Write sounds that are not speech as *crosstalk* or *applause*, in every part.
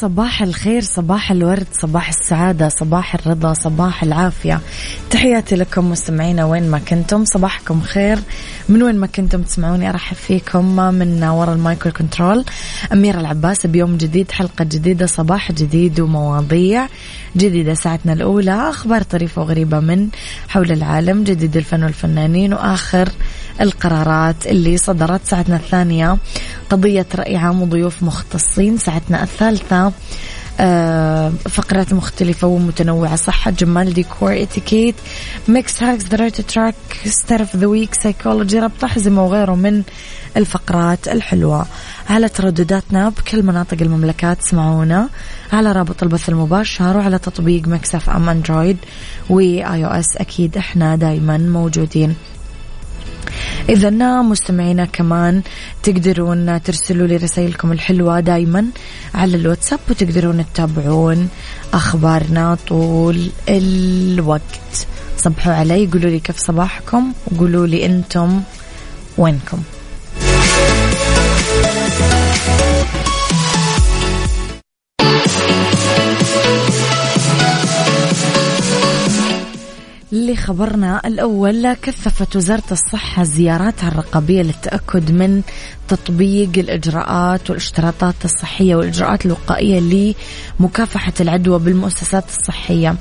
صباح الخير صباح الورد صباح السعادة صباح الرضا صباح العافية. تحياتي لكم مستمعينا وين ما كنتم. صباحكم خير. من وين ما كنتم تسمعوني أرحب فيكم. من وراء ال mic وال control. أميرة العباس بيوم جديد حلقة جديدة صباح جديد ومواضيع جديدة. ساعتنا الأولى أخبار طريفة وغريبة من حول العالم جديد الفن والفنانين وآخر القرارات اللي صدرت ساعتنا الثانية. قضية رأي عام وضيوف مختصين ساعتنا الثالثة. آه، فقرات مختلفة ومتنوعة. صحة جمال ديكور اتيكيت mix hacks the right track star of the week psychology ربط أحزمة وغيره من الفقرات الحلوة. على تردداتنا بكل مناطق المملكة اسمعونا على رابط البث المباشر وعلى تطبيق Mix FM Android و iOS أكيد إحنا دايما موجودين. إذا مستمعينا كمان تقدرون ترسلوا لي رسائلكم الحلوة دايما على الواتساب وتقدرون تتابعون أخبارنا طول الوقت. صبحوا علي قولوا لي كيف صباحكم وقولوا لي أنتم وينكم. لخبرنا الأول كثفت وزارة الصحة زياراتها الرقابية للتأكد من تطبيق الإجراءات والاشتراطات الصحية والإجراءات الوقائية لمكافحة العدوى بالمؤسسات الصحية.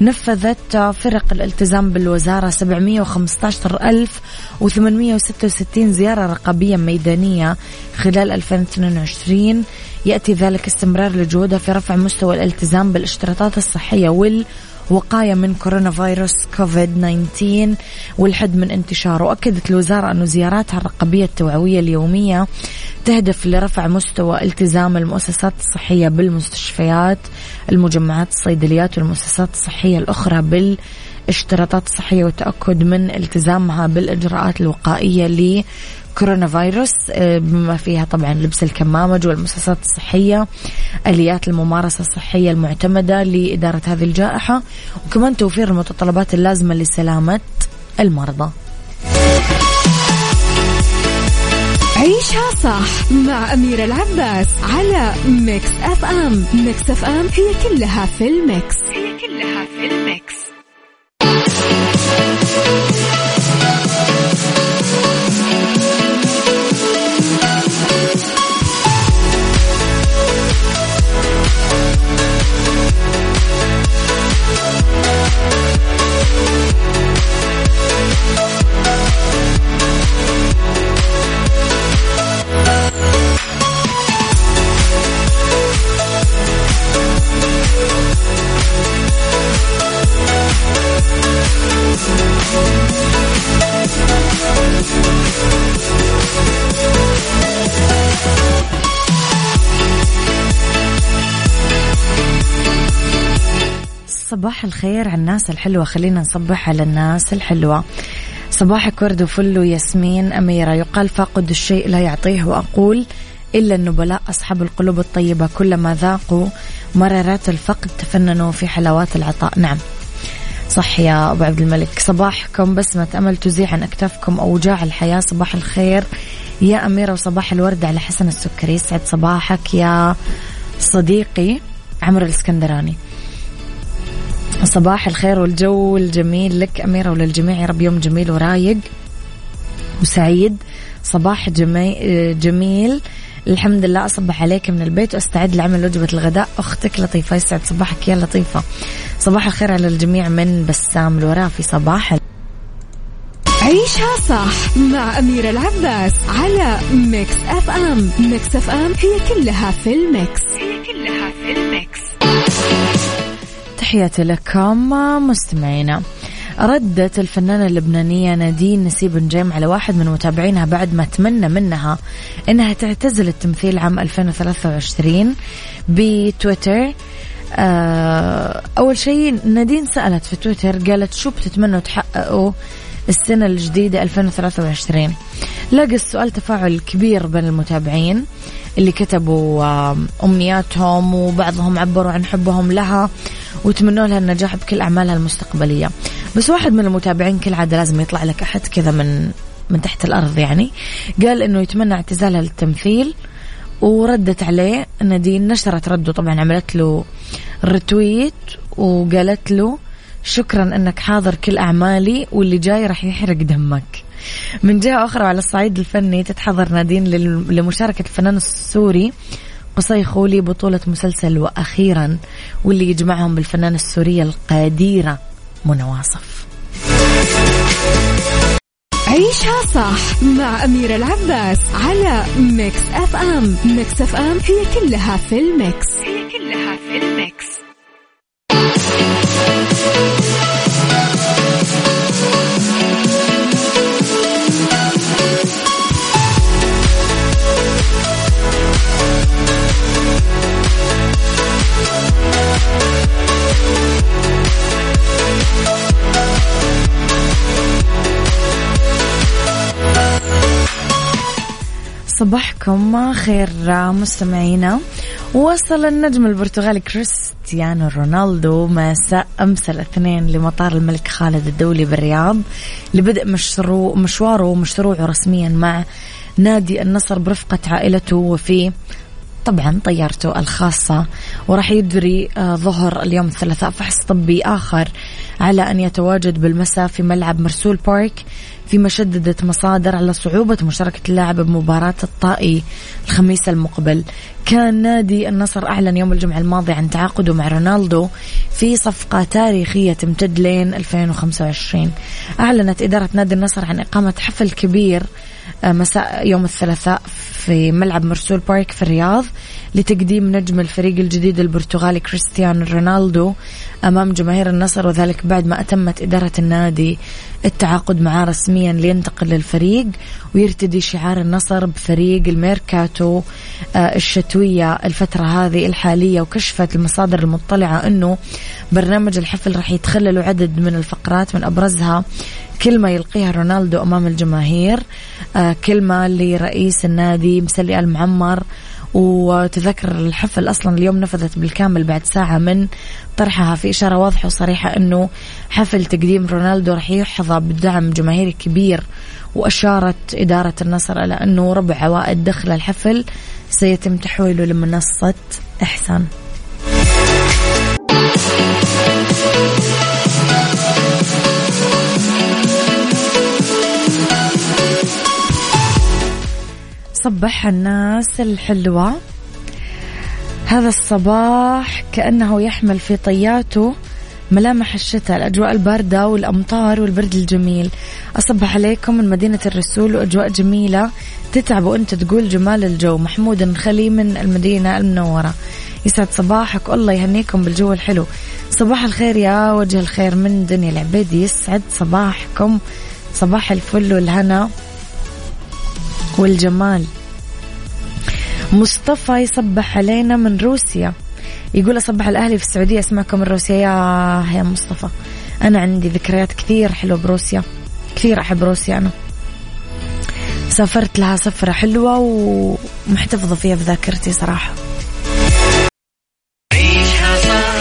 نفذت فرق الالتزام بالوزارة 715,866 زيارة رقابية ميدانية خلال 2022 يأتي ذلك استمرار لجهودها في رفع مستوى الالتزام بالاشتراطات الصحية وال وقاية من كورونا فيروس كوفيد 19 والحد من انتشاره. وأكدت الوزارة أن زياراتها الرقابية التوعوية اليومية تهدف لرفع مستوى التزام المؤسسات الصحية بالمستشفيات المجمعات الصيدليات والمؤسسات الصحية الأخرى بال اشتراطات الصحية وتأكد من التزامها بالإجراءات الوقائية كورونا فيروس آه، بما فيها طبعا لبس الكمامة جوا المؤسسات الصحية آليات الممارسة الصحية المعتمدة لإدارة هذه الجائحة وكمان توفير المتطلبات اللازمة لسلامة المرضى. عيشها صح مع أميرة العباس على Mix FM. Mix FM هي كلها في ال mix. هي كلها في ال mix. We'll صباح الخير على الناس الحلوة. خلينا نصبح على الناس الحلوة. صباحك ورد وفل وياسمين. أميرة يقال فاقد الشيء لا يعطيه وأقول إلا النبلاء أصحاب القلوب الطيبة. كلما ذاقوا مرارات الفقد تفننوا في حلاوات العطاء. نعم. صح يا أبو عبد الملك. صباحكم. بسمة أمل تزيح عن أكتافكم أوجاع الحياة. صباح الخير يا أميرة. وصباح الورد على حسن السكري. سعد صباحك يا صديقي عمرو الاسكندراني. صباح الخير والجو الجميل لك أميرة وللجميع. يا رب يوم جميل ورايق وسعيد. صباح جمي... جميل. الحمد لله أصبح عليك من البيت وأستعد لعمل وجبة الغداء. أختك لطيفة يسعد. صباحك يا لطيفة. صباح الخير على الجميع من بسام الورافي صباح عيشها صح مع أميرة العباس على Mix FM. Mix FM هي كلها في ال mix. هي كلها في ال mix. تحياتي لكم مستمعينا. ردت الفنانة اللبنانية نادين نسيب نجيم على واحد من متابعينها بعد ما تمنى منها إنها تعتزل التمثيل عام 2023 بتويتر. آه، أول شيء نادين سألت في تويتر قالت شو بتتمنوا تحققوا السنة الجديدة 2023 لقى السؤال تفاعل كبير بين المتابعين اللي كتبوا أمنياتهم وبعضهم عبروا عن حبهم لها. وتمنوا لها النجاح بكل أعمالها المستقبلية. بس واحد من المتابعين كالعادة لازم يطلع لك أحد كذا من من تحت الأرض يعني. قال إنه يتمنى اعتزالها للتمثيل وردت عليه نادين نشرت رده طبعا عملت له رتويت وقالت له شكرا إنك حاضر كل أعمالي واللي جاي راح يحرق دمك. من جهة أخرى على الصعيد الفني تتحضر نادين لمشاركة الفنان السوري قصي خولي بطولة مسلسل وأخيرا واللي يجمعهم بالفنانة السورية القديرة منى واصف. عيشها صح مع أميرة العباس على Mix FM Mix FM هي كلها في ال mix. هي كلها في ال mix. صباحكم خير مستمعينا. وصل النجم البرتغالي كريستيانو رونالدو مساء أمس الاثنين لمطار الملك خالد الدولي بالرياض لبدء مشروع مشواره ومشروعه رسميا مع نادي النصر برفقة عائلته. وفي طبعا طيارته الخاصة وراح يجري آه، ظهر اليوم الثلاثاء فحص طبي آخر على أن يتواجد بالمساء في ملعب مرسول بارك فيما شددت مصادر على صعوبة مشاركة اللاعب بمباراة الطائي الخميس المقبل. كان نادي النصر أعلن يوم الجمعة الماضي عن تعاقده مع رونالدو في صفقة تاريخية تمتد لين 2025 أعلنت إدارة نادي النصر عن إقامة حفل كبير مساء يوم الثلاثاء في ملعب مرسول بارك في الرياض لتقديم نجم الفريق الجديد البرتغالي كريستيانو رونالدو. أمام جماهير النصر وذلك بعد ما أتمت إدارة النادي التعاقد معاه رسميا لينتقل للفريق ويرتدي شعار النصر بفريق الميركاتو آه، الشتوية الفترة هذه الحالية وكشفت المصادر المطلعة أنه برنامج الحفل راح يتخلل عدد من الفقرات من أبرزها كلمة يلقيها رونالدو أمام الجماهير آه، كلمة لرئيس النادي مسلي المعمر وتذكر الحفل أصلا اليوم نفذت بالكامل بعد ساعة من طرحها. في إشارة واضحة وصريحة إنه حفل تقديم رونالدو راح يحظى بدعم جماهيري كبير وأشارت إدارة النصر على إنه ربع عوائد دخل الحفل سيتم تحويله لمنصة إحسان. صبح الناس الحلوة. هذا الصباح كأنه يحمل في طياته ملامح الشتاء الأجواء الباردة والأمطار والبرد الجميل. أصبح عليكم من مدينة الرسول وأجواء جميلة تتعب وأنت تقول جمال الجو. محمود النخلي من المدينة المنورة. يسعد صباحك. والله يهنيكم بالجو الحلو. صباح الخير يا وجه الخير من دنيا العبيدي يسعد صباحكم. صباح الفل والهنا. والجمال. مصطفى يصبح علينا من روسيا. يقول أصبح الأهلي في السعودية. أسمعكم من روسيا. يا يا مصطفى. أنا عندي ذكريات كثير حلوة بروسيا. كثير أحب روسيا أنا. سافرت لها سفرة حلوة ومحتفظة فيها في ذاكرتي صراحة. عيشها صح.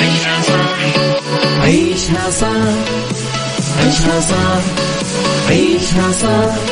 عيشها صح. عيشها صح. عيشها صح. عيشها صح.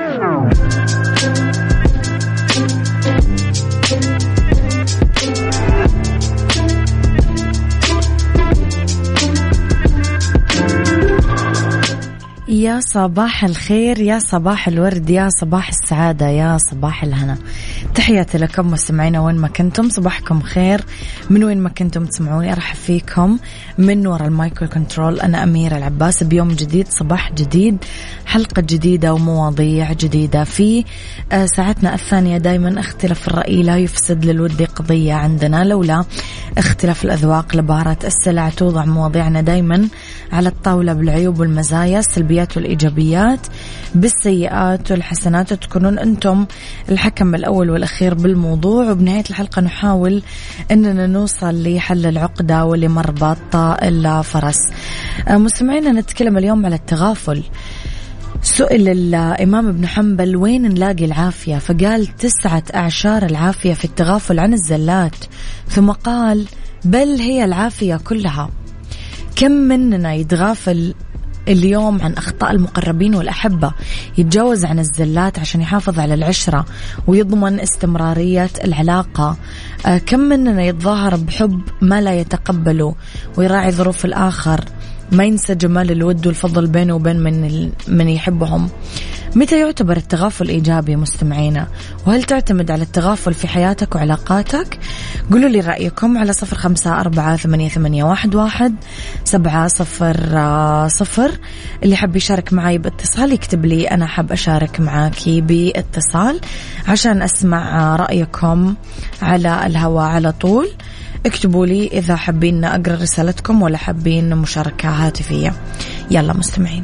يا صباح الخير يا صباح الورد يا صباح السعادة يا صباح الهنا. تحياتي لكم مستمعينا وين ما كنتم صباحكم خير. من وين ما كنتم تسمعوني أرحب فيكم. من وراء ال mic وال control أنا أميرة العباس. بيوم جديد صباح جديد حلقة جديدة ومواضيع جديدة. في آه، ساعتنا الثانية دايما اختلاف الرأي لا يفسد للود قضية عندنا. لولا اختلاف الأذواق لبارت السلع توضع مواضيعنا دايما على الطاولة بالعيوب والمزايا. السلبيات والإيجابيات بالسيئات والحسنات. وتكونون أنتم الحكم الأول والأخير بالموضوع وبنهاية الحلقة نحاول أننا نوصل لحل العقدة ولمربط الفرس آه، مستمعينا نتكلم اليوم على التغافل. سئل الإمام ابن حنبل وين نلاقي العافية؟ فقال تسعة أعشار العافية في التغافل عن الزلات. ثم قال بل هي العافية كلها. كم مننا يتغافل اليوم عن أخطاء المقربين والأحبة. يتجاوز عن الزلات عشان يحافظ على العشرة ويضمن استمرارية العلاقة. آه، كم مننا يتظاهر بحب ما لا يتقبله ويراعي ظروف الآخر ما ينسى جمال الود والفضل بينه وبين من من يحبهم. متى يعتبر التغافل إيجابي مستمعينا؟ وهل تعتمد على التغافل في حياتك وعلاقاتك؟ قولوا لي رأيكم على صفر خمسة أربعة ثمانية, ثمانية واحد, واحد سبعة صفر آه، صفر. اللي حب يشارك معي باتصال يكتب لي أنا حب أشارك معاكي باتصال عشان أسمع رأيكم على الهواء على طول. اكتبوا لي إذا حابين أقرأ رسالتكم ولا حابين مشاركة هاتفية. يلا مستمعين.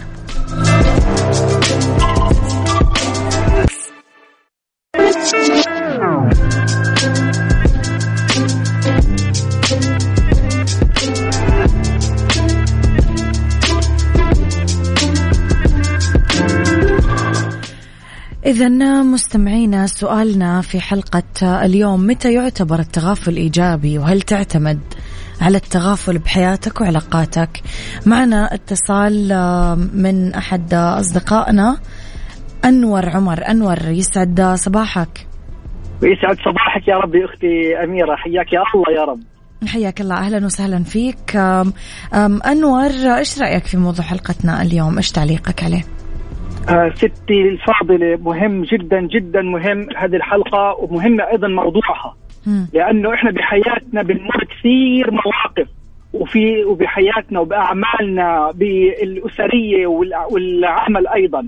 إذا مستمعينا سؤالنا في حلقة اليوم متى يعتبر التغافل إيجابي؟ وهل تعتمد على التغافل بحياتك وعلاقاتك؟ معنا اتصال من أحد أصدقائنا أنور عمر أنور يسعد صباحك. ويسعد صباحك يا رب يا أختي أميرة حياك يا الله يا رب. حياك الله أهلا وسهلا فيك. أم أم أنور إيش رأيك في موضوع حلقتنا اليوم؟ إيش تعليقك عليه؟ آه ستي الفاضلة مهم جدا جدا مهم هذه الحلقة ومهمة أيضا موضوعها. لأنه إحنا بحياتنا بنمر كثير مواقف وفي وبحياتنا وبأعمالنا بالأسرية والع- والعمل أيضا.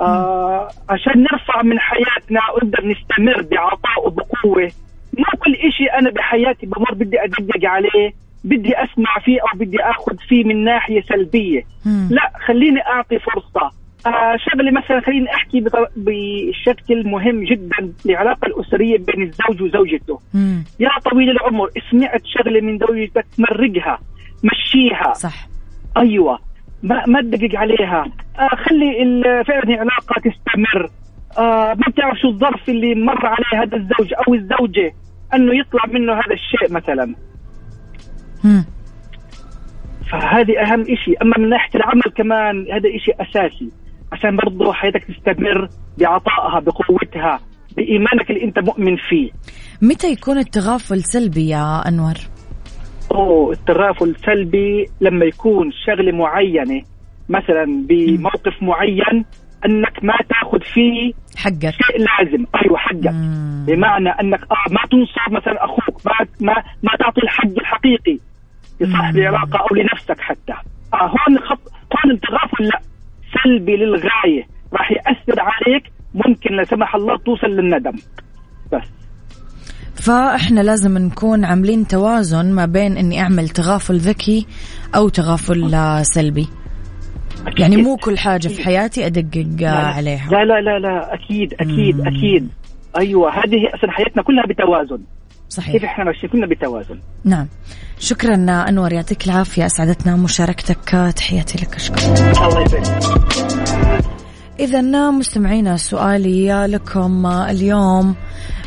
آه عشان نرفع من حياتنا ونقدر نستمر بعطاء وبقوة. ما كل إشي أنا بحياتي بمر بدي أدقق عليه بدي أسمع فيه أو بدي أخذ فيه من ناحية سلبية. مم. لا خليني أعطي فرصة. آه شغلة مثلا خليني أحكي بشكل مهم جدا العلاقه الأسرية بين الزوج وزوجته. مم. يا طويل العمر سمعت شغلة من زوجتك مرقها مشيها. صح. أيوه ما ما تدقق عليها. خلي فعلا العلاقة تستمر. آه ما بتعرف شو الظرف اللي مر عليه هذا الزوج أو الزوجة أنه يطلع منه هذا الشيء مثلا. مم. فهذه أهم شيء أما من ناحية العمل كمان هذا شيء أساسي. عشان برضه حياتك تستمر بعطائها بقوتها بإيمانك اللي أنت مؤمن فيه. متى يكون التغافل سلبي يا أنور؟ أوه التغافل سلبي لما يكون شغلة معينة مثلا بموقف معين أنك ما تأخذ فيه حقك. شيء لازم. أيوه حقك. مم. بمعنى أنك آه ما تنصر مثلا أخوك ما ما ما تعطي الحق الحقيقي لصاحب. العلاقة أو لنفسك حتى. آه هون خط هون التغافل لا. سلبي للغاية. راح يأثر عليك. ممكن لا سمح الله توصل للندم. بس. فإحنا لازم نكون عاملين توازن ما بين إني أعمل تغافل ذكي أو تغافل آه، سلبي. أكيد. يعني مو كل حاجة في حياتي أدقق لا. عليها. لا لا لا لا. أكيد أكيد مم. أكيد. أيوه هذه أصلا حياتنا كلها بتوازن. كيف صحيح إحنا ماشيين؟ كلنا بتوازن. نعم. شكرا أنور يعطيك العافية. أسعدتنا مشاركتك. تحياتي لك. اشكرك الله يسعدك. إذا مستمعينا سؤالي لكم اليوم.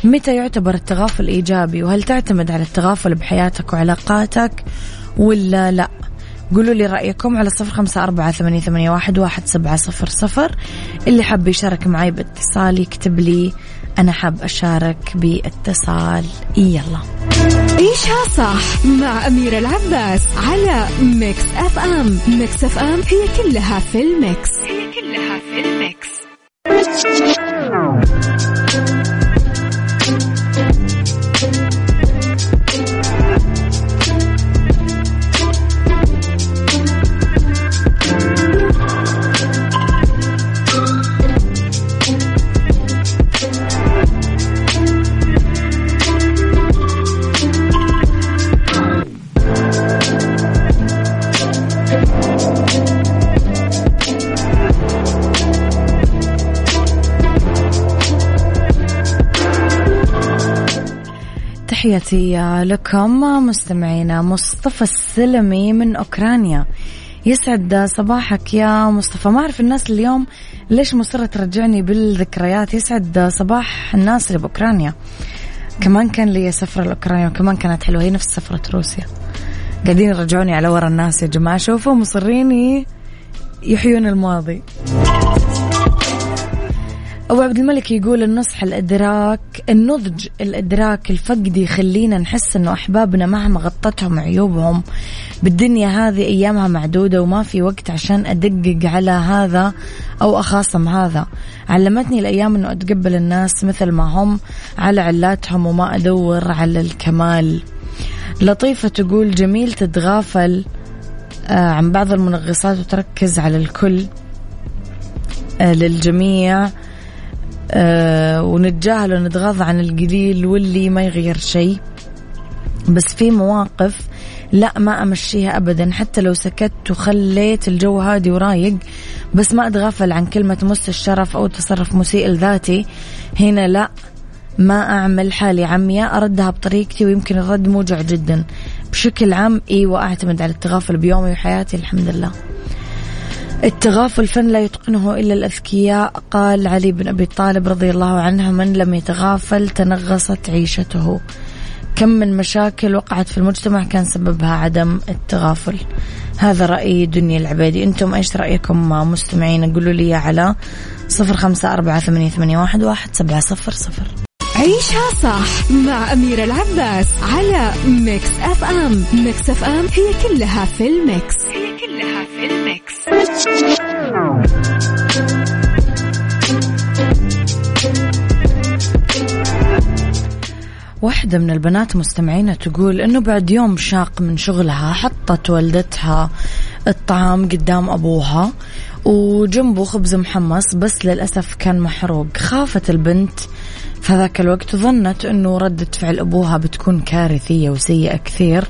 متى يعتبر التغافل إيجابي؟ وهل تعتمد على التغافل بحياتك وعلاقاتك ولا لا؟ قولوا لي رأيكم على صفر خمسة أربعة ثمانية, ثمانية واحد, واحد سبعة صفر صفر. اللي حاب يشارك معي باتصال يكتب لي أنا حاب أشارك باتصال. يلا. عيشها صح مع أميرة العباس على Mix FM. Mix FM هي كلها في ال mix. هي كلها في ال mix. تحياتي لكم مستمعينا مصطفى السلمي من أوكرانيا. يسعد صباحك يا مصطفى. ما أعرف الناس اليوم ليش مصرة ترجعني بالذكريات. يسعد صباح الناس اللي بأوكرانيا. كمان كان لي سفرة لأوكرانيا وكمان كانت حلوة. هي نفس سفرة روسيا. قاعدين يرجعوني على ورا الناس يا جماعة. شوفوا مصرين يحيون الماضي. أبو عبد الملك يقول النصح الإدراك النضج الإدراك الفقد يخلينا نحس إنه أحبابنا مهما غطتهم عيوبهم بالدنيا هذه أيامها معدودة وما في وقت عشان أدقق على هذا أو أخاصم هذا. علمتني الأيام إنه أتقبل الناس مثل ما هم على علاتهم وما أدور على الكمال. لطيفة تقول جميل تتغافل آه، عن بعض المنغصات وتركز على الكل آه، للجميع. ونتجاهل ونتغاضى عن القليل واللي ما يغير شيء. بس في مواقف لا ما أمشيها ابدا. حتى لو سكت وخليت الجو هادي ورايق بس ما أتغافل عن كلمة مس الشرف أو تصرف مسيء لذاتي هنا لا ما أعمل حالي عمية أردها بطريقتي ويمكن الرد موجع جدا. بشكل عام أيوه اعتمد على التغافل بيومي وحياتي الحمد لله. التغافل فن لا يتقنه إلا الأذكياء قال علي بن أبي طالب رضي الله عنه من لم يتغافل تنغصت عيشته. كم من مشاكل وقعت في المجتمع كان سببها عدم التغافل. هذا رأي دنيا العبادي أنتم إيش رأيكم مستمعين؟ قولوا لي على صفر خمسة أربعة ثمانية, ثمانية واحد, واحد سبعة صفر صفر. عيشها صح مع أميرة العباس على Mix FM. Mix FM هي كلها في ال mix. هي كلها في الميكس. واحدة من البنات مستمعينا تقول إنه بعد يوم شاق من شغلها حطت والدتها الطعام قدام أبوها وجنبه خبز محمص بس للأسف كان محروق. خافت البنت في هذاك الوقت ظنت أنه ردة فعل أبوها بتكون كارثية وسيئة كثير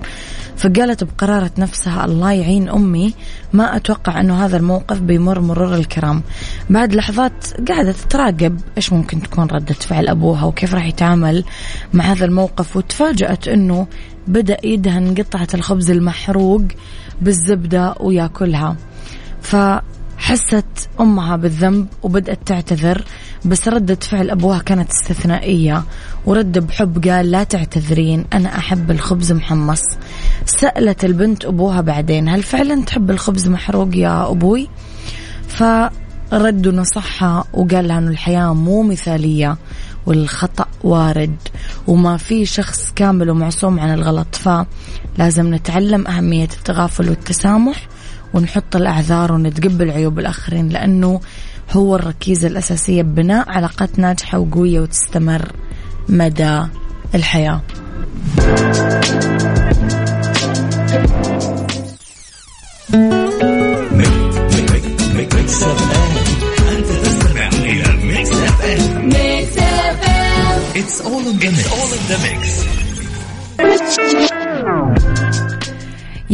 فقالت بقرارة نفسها الله يعين أمي. ما أتوقع أنه هذا الموقف بيمر مرور الكرام. بعد لحظات قاعدة تتراقب إيش ممكن تكون ردة فعل أبوها وكيف راح يتعامل مع هذا الموقف وتفاجأت أنه بدأ يدهن قطعة الخبز المحروق بالزبدة وياكلها. فحست أمها بالذنب وبدأت تعتذر بس ردة فعل أبوها كانت استثنائية ورد بحب قال لا تعتذرين أنا أحب الخبز محمص. سألت البنت أبوها بعدين هل فعلا تحب الخبز محروق يا أبوي؟ فرد ونصحها وقال لها أنه الحياة مو مثالية والخطأ وارد وما في شخص كامل ومعصوم عن الغلط فلازم نتعلم أهمية التغافل والتسامح ونحط الأعذار ونتقبل عيوب الآخرين لأنه هو الركيزة الأساسية ببناء علاقات ناجحة وقوية وتستمر مدى الحياة It's all in the mix. all in the mix.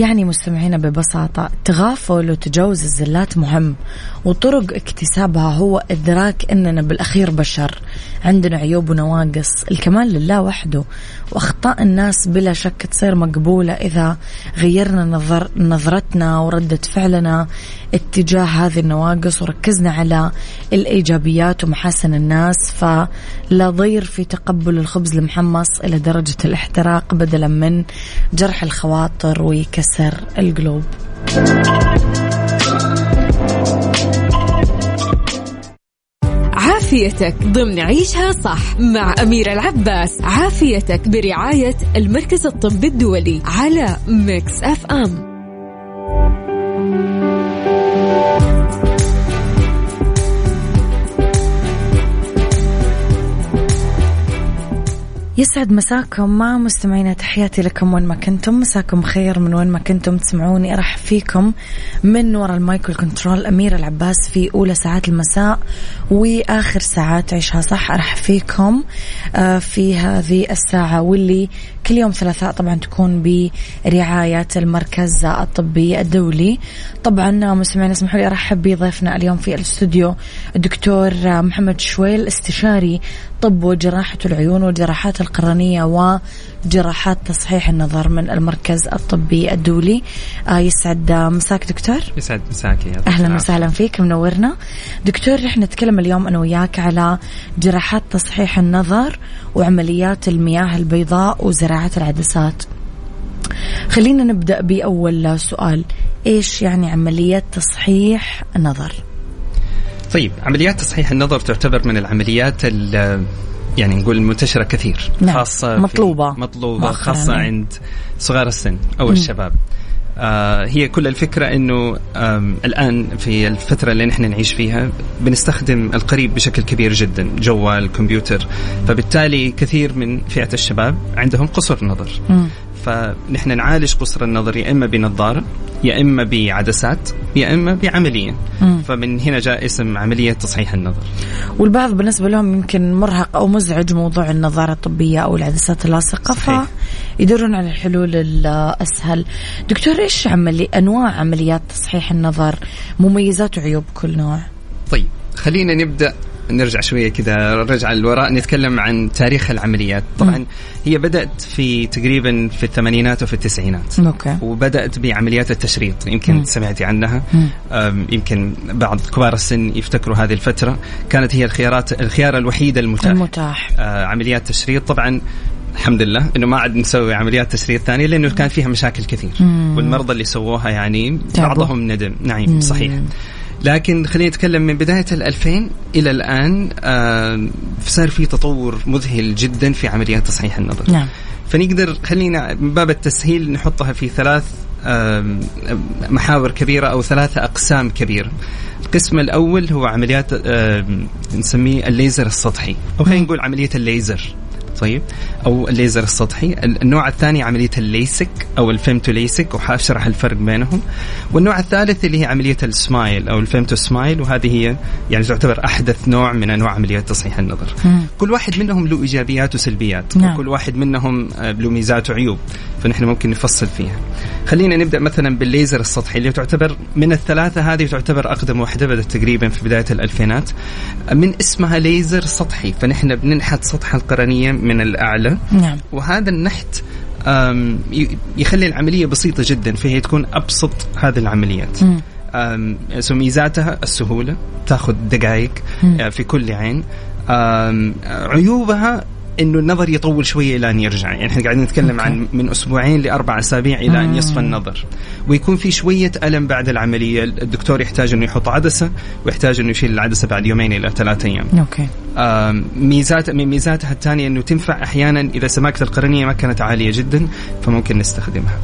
يعني مستمعينا ببساطة تغافل وتجاوز الزلات مهم وطرق اكتسابها هو إدراك أننا بالأخير بشر عندنا عيوب ونواقص الكمال لله وحده وأخطاء الناس بلا شك تصير مقبولة إذا غيرنا نظر نظرتنا وردة فعلنا. اتجاه هذه النواقص وركزنا على الإيجابيات ومحاسن الناس فلا ضير في تقبل الخبز المحمص إلى درجة الاحتراق بدلا من جرح الخواطر وكسر القلوب. عافيتك ضمن عيشها صح مع أميرة العباس. عافيتك برعاية المركز الطبي الدولي على Mix FM. يسعد مساكم مع مستمعينا تحياتي لكم وين ما كنتم. مساكم خير من وين ما كنتم تسمعوني. أرحب فيكم من وراء المايكل كنترول أميرة العباس في أولى ساعات المساء وآخر ساعات عيشها صح. أرحب فيكم آه، في هذه الساعة واللي كل يوم ثلاثاء طبعا تكون برعاية المركز الطبي الدولي. طبعا مستمعينا اسمحوا لي أرحب بضيفنا اليوم في الاستوديو الدكتور محمد شويل استشاري طب وجراحة العيون والجراحات القرنية وجراحات تصحيح النظر من المركز الطبي الدولي. آه يسعد مساك دكتور. يسعد مساك يا أهلا وسهلا فيك منورنا. دكتور رح نتكلم اليوم أنا وياك على جراحات تصحيح النظر وعمليات المياه البيضاء وزراعه العدسات خلينا نبدأ بأول سؤال إيش يعني عمليه تصحيح النظر طيب عمليات تصحيح النظر تعتبر من العمليات ال- يعني نقول المنتشرة كثير نعم. خاصة مطلوبة. مطلوبة. خاصة عند صغار السن أو الشباب آه هي كل الفكرة أنه الآن في الفترة اللي نحن نعيش فيها بنستخدم القريب بشكل كبير جدا جوال كمبيوتر. فبالتالي كثير من فئة الشباب عندهم قصر نظر. فنحن نعالج قصر النظر يا إما بنظارة يا إما بعدسات يا إما بعملية. مم. فمن هنا جاء اسم عملية تصحيح النظر. والبعض بالنسبة لهم يمكن مرهق أو مزعج موضوع النظارة الطبية أو العدسات اللاصقة صحيح. فيدورون على الحلول الأسهل. دكتور إيش عملي أنواع عمليات تصحيح النظر؟ مميزات وعيوب كل نوع. طيب خلينا نبدأ نرجع شوية كذا نرجع للوراء نتكلم عن تاريخ العمليات. طبعا هي بدأت في تقريبا في الثمانينات وفي التسعينات. أوكي. وبدأت بعمليات التشريط يمكن مم. سمعتي عنها. يمكن بعض كبار السن يفتكروا هذه الفترة. كانت هي الخيارات الخيار الوحيد المتاح. المتاح. آه، عمليات تشريط. طبعا الحمد لله إنه ما عاد نسوي عمليات تشريط ثانية لأنه كان فيها مشاكل كثير. مم. والمرضى اللي سووها يعني. بعضهم ندم. نعم مم. صحيح. لكن خلينا نتكلم من بداية ال 2000 إلى الآن آه صار في تطور مذهل جدا في عمليات تصحيح النظر. نعم. فنقدر خلينا من باب التسهيل نحطها في ثلاث آم، محاور كبيرة أو ثلاثة أقسام كبيرة. القسم الأول هو عمليات آم، نسميه الليزر السطحي. أو خلينا نقول عملية الليزر. طيب. أو الليزر السطحي. النوع الثاني عملية الليسك أو ال femto LASIK وحأشرح الفرق بينهم. والنوع الثالث اللي هي عملية ال SMILE أو ال femto SMILE وهذه هي يعني تعتبر أحدث نوع من أنواع عمليات تصحيح النظر. مم. كل واحد منهم له إيجابيات وسلبيات نعم. وكل واحد منهم آه، له ميزات وعيوب فنحن ممكن نفصل فيها. خلينا نبدأ مثلا بالليزر السطحي اللي تعتبر من الثلاثة هذه تعتبر أقدم واحدة بدأت تقريبا في بداية الألفينات. من اسمها ليزر سطحي فنحن بننحت سطح القرنيه من الأعلى. نعم. وهذا النحت يخلي العملية بسيطة جدا فهي تكون أبسط هذه العمليات. so ميزاتها السهولة تأخذ دقائق. آه، في كل عين. عيوبها إنه النظر يطول شوية إلى أن يرجع. يعني إحنا قاعدين نتكلم okay. عن من أسبوعين لأربع أسابيع إلى أن يصفى النظر. ويكون في شوية ألم بعد العملية. الدكتور يحتاج إنه يحط عدسة ويحتاج إنه يشيل العدسة بعد يومين إلى ثلاثة أيام. okay. آم، ميزات من ميزاتها الثانية إنه تنفع أحيانا إذا سماكة القرنية ما كانت عالية جدا فممكن نستخدمها.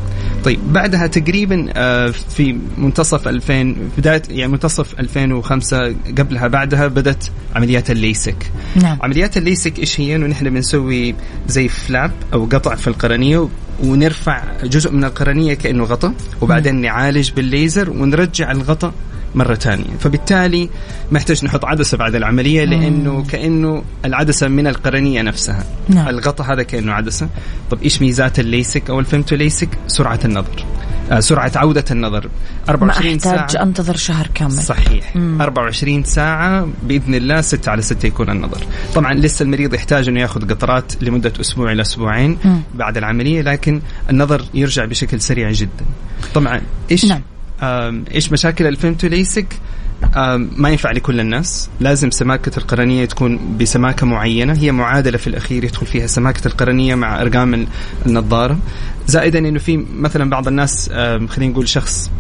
طيب بعدها تقريبا آه، في منتصف 2000 بداية يعني منتصف 2005 قبلها بعدها بدأت عمليات الليسك. نعم عمليات الليسك إيش هي؟ إنه نحن بنسوي زي flap أو قطع في القرنية ونرفع جزء من القرنية كأنه غطاء وبعدين نعالج بالليزر ونرجع الغطاء مرة ثانية فبالتالي محتاج نحط عدسة بعد العملية لأنه كأنه العدسة من القرنية نفسها. نعم. الغطاء هذا كأنه عدسة. طب إيش ميزات الليسك؟ أو ال femto LASIK سرعة النظر. آه سرعة عودة النظر. ما 24 ساعة. احتاج أنتظر شهر كامل. صحيح. مم. 24 ساعة بإذن الله 6 على 6 يكون النظر. طبعا لسه المريض يحتاج أنه يأخذ قطرات لمدة أسبوع إلى أسبوعين مم. بعد العملية لكن النظر يرجع بشكل سريع جدا. طبعا إيش نعم. إيش مشاكل ال femto LASIK ما ينفع لكل الناس. لازم سماكة القرنية تكون بسماكة معينة. هي معادلة في الأخير يدخل فيها سماكة القرنية مع أرقام ال- النظارة. زائدا أنه في مثلا بعض الناس خلينا نقول شخص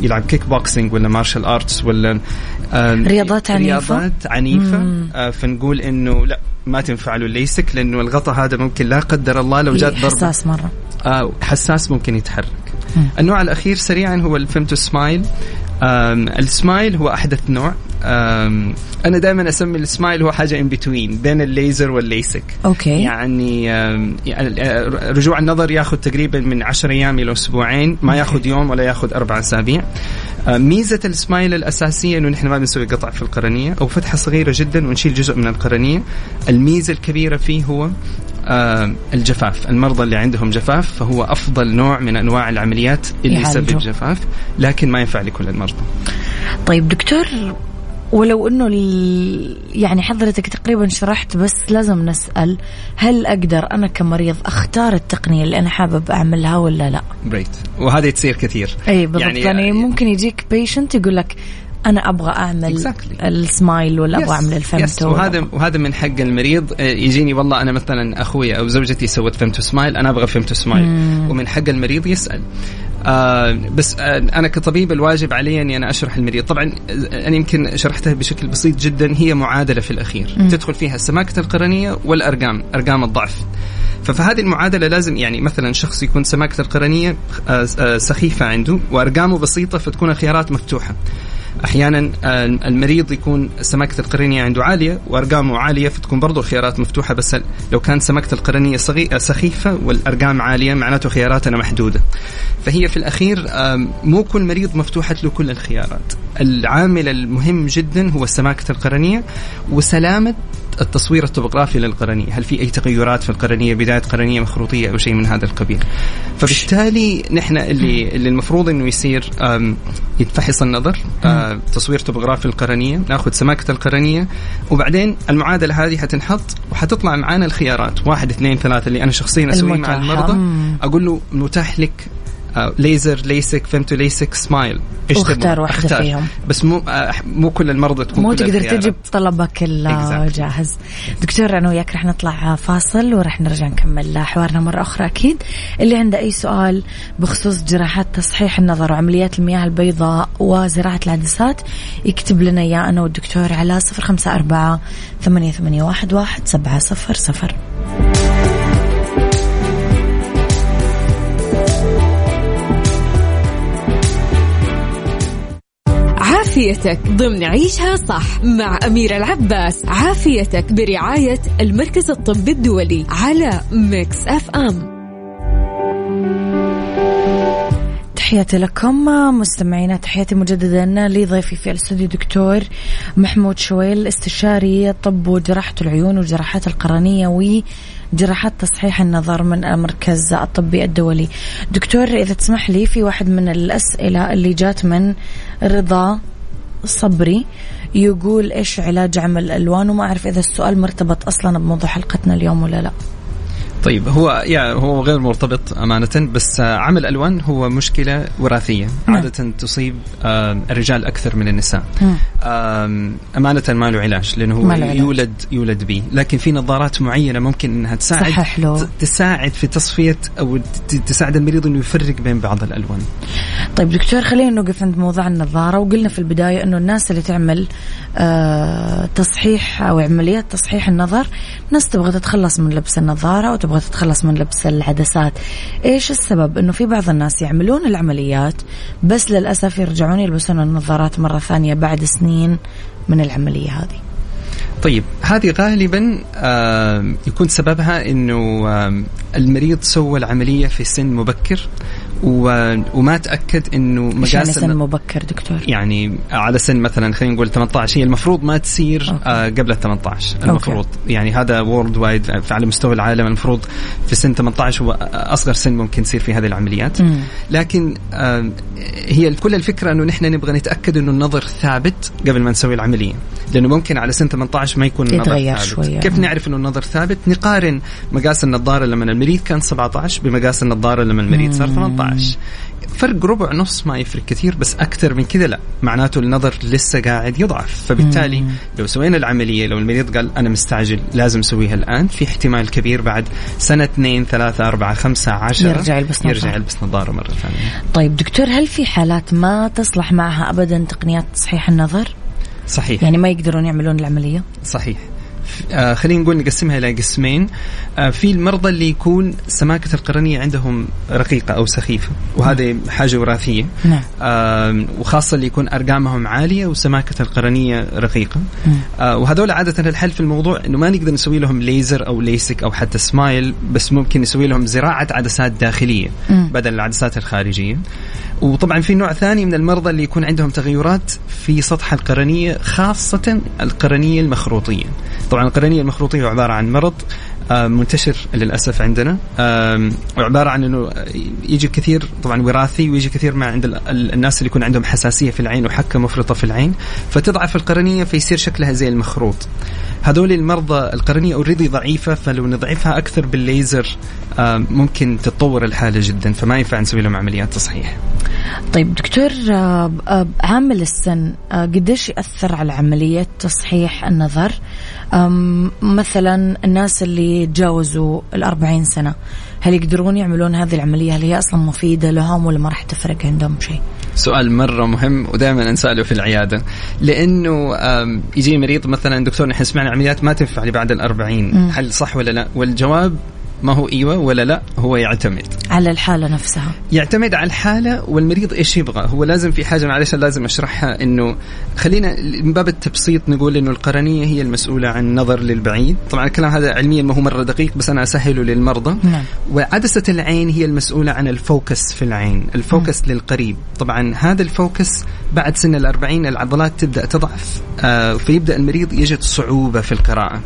يلعب kick boxing ولا martial arts ولا رياضات عنيفة؟ رياضات عنيفة. آه، فنقول أنه لا ما تنفع له الليسك لأنه الغطاء هذا ممكن لا قدر الله لو جات إيه، ضربة. حساس مرة. آه حساس ممكن يتحرك. مم. النوع الأخير سريعا هو ال femto SMILE ال SMILE هو أحدث نوع. أنا دائما أسمي ال SMILE هو حاجة in between بين الليزر وال LASIK. okay. يعني يعني، رجوع النظر ياخذ تقريبا من 10 أيام إلى أسبوعين ما ياخذ يوم ولا ياخذ أربع أسابيع. آه، ميزة السمايل الأساسية إنه نحن ما بنسوي قطع في القرنية أو فتحة صغيرة جدا ونشيل جزء من القرنية. الميزة الكبيرة فيه هو الجفاف. المرضى اللي عندهم جفاف فهو أفضل نوع من أنواع العمليات اللي. يسبب جفاف لكن ما ينفع لكل المرضى. طيب دكتور ولو إنه يعني حضرتك تقريبا شرحت بس لازم نسأل هل أقدر أنا كمريض أختار التقنية اللي أنا حابب أعملها ولا لا؟ great وهذه تصير كثير. اي بالضبط. يعني, يعني ممكن يجيك patient يقول لك أنا أبغى أعمل Exactly. السمايل ولا أبغى أعمل yes ال femto وهذا وهذا من حق المريض. آه، يجيني والله أنا مثلا أخوي أو زوجتي سوت femto SMILE أنا أبغى femto SMILE ومن حق المريض يسأل. آه بس آه أنا كطبيب الواجب علي إني أنا أشرح المريض. طبعا آه، أنا يمكن شرحتها بشكل بسيط جدا. هي معادلة في الأخير. مم. تدخل فيها سماكه القرنية والأرقام أرقام الضعف. ففي هذه المعادلة لازم يعني مثلا شخص يكون سماكة القرنية آه، سخيفة عنده وأرقامه بسيطة فتكون الخيارات مفتوحة. أحيانا المريض يكون سماكة القرنية عنده عالية وأرقامه عالية فتكون برضه الخيارات مفتوحة بس لو كان سماكة القرنية سخيفة والأرقام عالية معناته خياراتنا محدودة. فهي في الأخير مو كل مريض مفتوحة له كل الخيارات. العامل المهم جدا هو سماكة القرنية وسلامة التصوير الطبوغرافي للقرنية. هل في أي تغيرات في القرنية؟ بداية قرنية مخروطية أو شيء من هذا القبيل. فبالتالي نحن اللي, اللي المفروض أنه يصير يتفحص النظر آه، تصوير طبوغرافي للقرنية ناخذ سماكة القرنية وبعدين المعادلة هذه حتنحط وحتطلع معانا الخيارات. واحد اثنين ثلاثة اللي أنا شخصيا أسويه مع. المرضى. أقول له متاح لك ليزر LASIK femto LASIK SMILE إيش واختار تبغى؟ واحدة اختار. فيهم. بس مو آه، مو كل المرضى تكون مو تقدر. تجيب طلبك Exactly. الجاهز دكتور أنا وياك رح نطلع فاصل ورح نرجع نكمل حوارنا مرة أخرى أكيد اللي عنده أي سؤال بخصوص جراحات تصحيح النظر وعمليات المياه البيضاء وزراعة العدسات يكتب لنا إياه أنا والدكتور على صفر خمسة أربعة ثمانية ثمانية واحد واحد سبعة صفر صفر عافيتك. ضمن عيشها صح مع أميرة العباس. عافيتك برعاية المركز الطبي الدولي على Mix FM. تحياتي لكم مستمعينا تحياتي مجددا لضيفي في الاستوديو دكتور محمود شويل استشاري طب وجراحة العيون وجراحات القرنية وجراحات تصحيح النظر من المركز الطبي الدولي. دكتور إذا تسمح لي في واحد من الأسئلة اللي جات من رضا صبري يقول إيش علاج عمل الألوان وما أعرف إذا السؤال مرتبط أصلا بموضوع حلقتنا اليوم ولا لا. طيب هو يا هو غير مرتبط أمانة بس عمل ألوان هو مشكلة وراثية نعم. عادة تصيب الرجال أكثر من النساء. آم، أمانة ما له علاج لأنه هو علاج. يولد يولد به لكن في نظارات معينة ممكن إنها تساعد صحح له. تساعد في تصفية أو تساعد المريض إنه يفرق بين بعض الألوان طيب دكتور خلينا نوقف عند موضوع النظارة وقلنا في البداية أنه الناس اللي تعمل آه تصحيح أو عمليات تصحيح النظر ناس تبغى تتخلص من لبس النظارة وتبغى تتخلص من لبس العدسات. إيش السبب؟ أنه في بعض الناس يعملون العمليات بس للأسف يرجعون يلبسون النظارات مرة ثانية بعد سنين من العملية هذه. طيب هذه غالبا آم، يكون سببها إنه المريض سوى العملية في سن مبكر. و... وما تأكد إنه يعني مقاس سن مبكر دكتور؟ يعني على سن مثلا خلينا نقول 18 هي المفروض ما تصير okay. آه قبل ال 18 المفروض يعني هذا worldwide على مستوى العالم المفروض في سن 18 هو أصغر سن ممكن تصير في هذه العمليات مم. لكن آه هي كل الفكرة إنه نحن نبغى نتأكد إنه النظر ثابت قبل ما نسوي العملية لأنه ممكن على سن 18 ما يكون النظر ثابت شوية. كيف نعرف إنه النظر ثابت نقارن مقاس النظارة لما المريض كان 17 بمقاس النظارة لما المريض صار 18 فرق ربع نص ما يفرق كثير بس أكثر من كذا لا. معناته النظر لسه قاعد يضعف. فبالتالي لو سوينا العملية لو المريض قال أنا مستعجل لازم أسويها الآن في احتمال كبير بعد سنة اثنين ثلاثة أربعة خمسة عشرة. يرجع يلبس نظارة. يرجع يلبس نظارة مرة ثانية. طيب دكتور هل في حالات ما تصلح معها ابدا تقنيات تصحيح النظر؟ صحيح. يعني ما يقدرون يعملون العملية؟ صحيح. آه خلينا نقول نقسمها إلى قسمين. آه في المرضى اللي يكون سماكة القرنية عندهم رقيقة أو سخيفة وهذه حاجة وراثية. نعم. آه وخاصة اللي يكون أرقامهم عالية وسماكة القرنية رقيقة. آه وهذول عادة الحل في الموضوع إنه ما نقدر نسوي لهم ليزر أو ليسك أو حتى سمايل بس ممكن نسوي لهم زراعة عدسات داخلية. بدل العدسات الخارجية. وطبعا في نوع ثاني من المرضى اللي يكون عندهم تغيرات في سطح القرنية خاصة القرنية المخروطية. طبعا القرنية المخروطية عبارة عن مرض منتشر للأسف عندنا. وعباره عن إنه يجي كثير طبعا وراثي ويجي كثير مع عند ال- ال- الناس اللي يكون عندهم حساسية في العين وحكة مفرطة في العين. فتضعف القرنية فيصير شكلها زي المخروط. هذول المرضى القرنية اوريدي ضعيفة فلو نضعفها أكثر بالليزر آم، ممكن تتطور الحالة جدا فما ينفع نسوي لهم عمليات تصحيح. طيب دكتور آه، آه، عامل السن آه، قديش يأثر على عملية تصحيح النظر؟ مثلا الناس اللي تجاوزوا الأربعين سنة هل يقدرون يعملون هذه العملية؟ هل هي أصلا مفيدة لهم ولا ما راح تفرق عندهم شيء؟ سؤال مرة مهم ودائما نسأله في العيادة. لأنه يجي مريض مثلا دكتور نحن سمعنا عمليات ما تنفع لي بعد الأربعين. هل صح ولا لا؟ والجواب ما هو إيوه ولا لا هو يعتمد. على الحالة نفسها. يعتمد على الحالة والمريض إيش يبغى. هو لازم في حاجة معلش لازم أشرحها إنه خلينا من باب التبسيط نقول إنه القرنية هي المسؤولة عن النظر للبعيد. طبعا الكلام هذا علميا ما هو مرة دقيق بس أنا أسهله للمرضى. نعم. وعدسة العين هي المسؤولة عن ال focus في العين ال focus للقريب. طبعا هذا الفوكس بعد سن الأربعين العضلات تبدأ تضعف آه فيبدأ المريض يجد صعوبة في القراءة.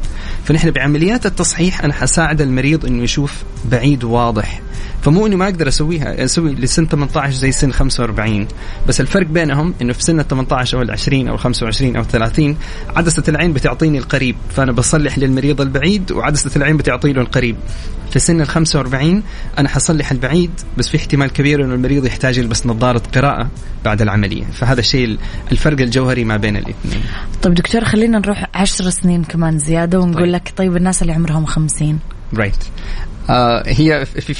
فنحن بعمليات التصحيح أنا حساعد المريض أنه يشوف بعيد وواضح فمو اني ما أقدر أسويها أسوي لسن 18 زي سن 45 بس الفرق بينهم إنه في سن ال 18 أو ال 20 أو 25 أو 30 عدسة العين بتعطيني القريب. فأنا بصلح للمريض البعيد وعدسة العين بتعطي له القريب. في سن ال 45 أنا حصلح البعيد بس في احتمال كبير إنه المريض يحتاج يلبس نظارة قراءة بعد العملية. فهذا الشيء الفرق الجوهري ما بين الاثنين. طيب دكتور خلينا نروح 10 سنين كمان زيادة ونقول طيب. لك طيب الناس اللي عمرهم 50 Right. هي في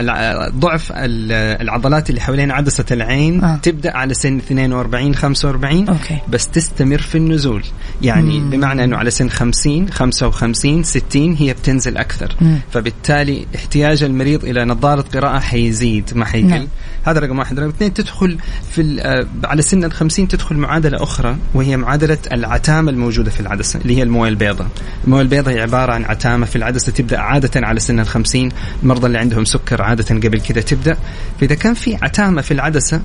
الع- ضعف ال- العضلات اللي حوالين عدسة العين آه. آه. تبدأ على سن 42 45 أوكي. بس تستمر في النزول يعني مم. بمعنى أنه على سن 50 55 60 هي بتنزل أكثر مم. فبالتالي احتياج المريض إلى نظارة قراءة حيزيد ما حيقل نعم. هذا رقم واحد رقم اثنين تدخل في آه، على سن ال 50 تدخل معادلة أخرى وهي معادلة العتامة الموجودة في العدسة اللي هي الموية البيضاء الموية البيضاء هي عبارة عن عتامة في العدسة تبدأ عادة على سن ال 50 المرضى اللي عندهم سكر عادة قبل كذا تبدأ فإذا كان في عتامة في العدسة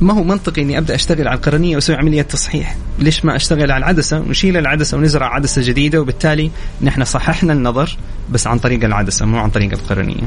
ما هو منطقي إني أبدأ أشتغل على القرنية وأسوي عملية تصحيح، ليش ما أشتغل على العدسة ونشيل العدسة ونزرع عدسة جديدة وبالتالي نحن صححنا النظر بس عن طريق العدسة مو عن طريق القرنية.